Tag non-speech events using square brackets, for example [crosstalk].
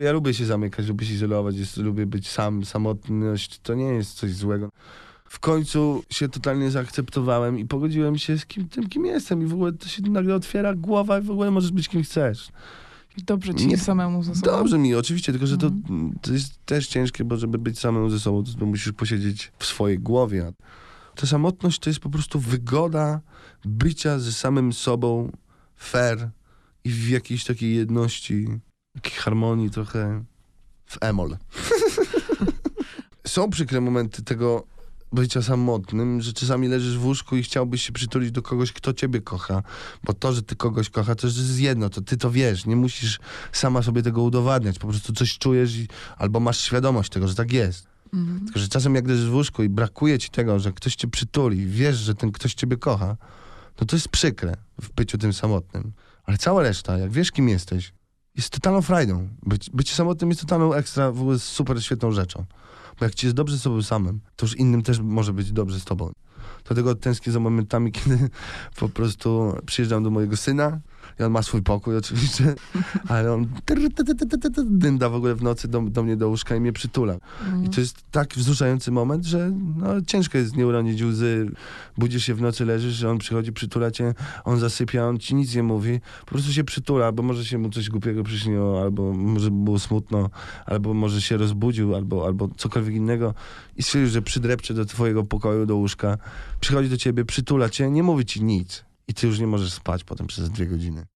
Ja lubię się zamykać, lubię się izolować, jest, lubię być sam, samotność to nie jest coś złego. W końcu się totalnie zaakceptowałem i pogodziłem się z kim, tym, kim jestem i w ogóle to się nagle otwiera głowa i w ogóle możesz być kim chcesz. Dobrze ci Nie- samemu ze sobą. Dobrze mi, oczywiście, tylko że to, Mhm. to jest też ciężkie, bo żeby być samym ze sobą, to musisz posiedzieć w swojej głowie. Ta samotność to jest po prostu wygoda bycia ze samym sobą fair i w jakiejś takiej jedności, harmonii trochę w emol. [laughs] Są przykre momenty tego bycia samotnym, że czasami leżysz w łóżku i chciałbyś się przytulić do kogoś, kto ciebie kocha. Bo to, że ty kogoś kocha, to jest jedno, to ty to wiesz. Nie musisz sama sobie tego udowadniać. Po prostu coś czujesz i, albo masz świadomość tego, że tak jest. Mhm. Tylko, że czasem jak leżysz w łóżku i brakuje ci tego, że ktoś cię przytuli, wiesz, że ten ktoś ciebie kocha, no to jest przykre w byciu tym samotnym. Ale cała reszta, jak wiesz, kim jesteś, jest totalną frajdą. Być, bycie samotnym jest totalną ekstra, w ogóle super świetną rzeczą. Bo jak ci jest dobrze z sobą samym, to już innym też może być dobrze z tobą. Dlatego tęsknię za momentami, [laughs] kiedy po prostu przyjeżdżam do mojego syna i on ma swój pokój [laughs] oczywiście, ale on dynda w ogóle w nocy do, do mnie do łóżka i mnie przytula. Mhm. I to jest tak wzruszający moment, że no, ciężko jest nie uronić łzy. Budzisz się w nocy, leżysz, że on przychodzi, przytula cię, on zasypia, on ci nic nie mówi. Po prostu się przytula, bo może się mu coś głupiego przyśniło, albo może było smutno, albo może się rozbudził, albo, albo cokolwiek innego. I stwierdził, że przydrepcze do twojego pokoju, do łóżka, przychodzi do ciebie, przytula cię, nie mówi ci nic. I ty już nie możesz spać potem przez dwie godziny.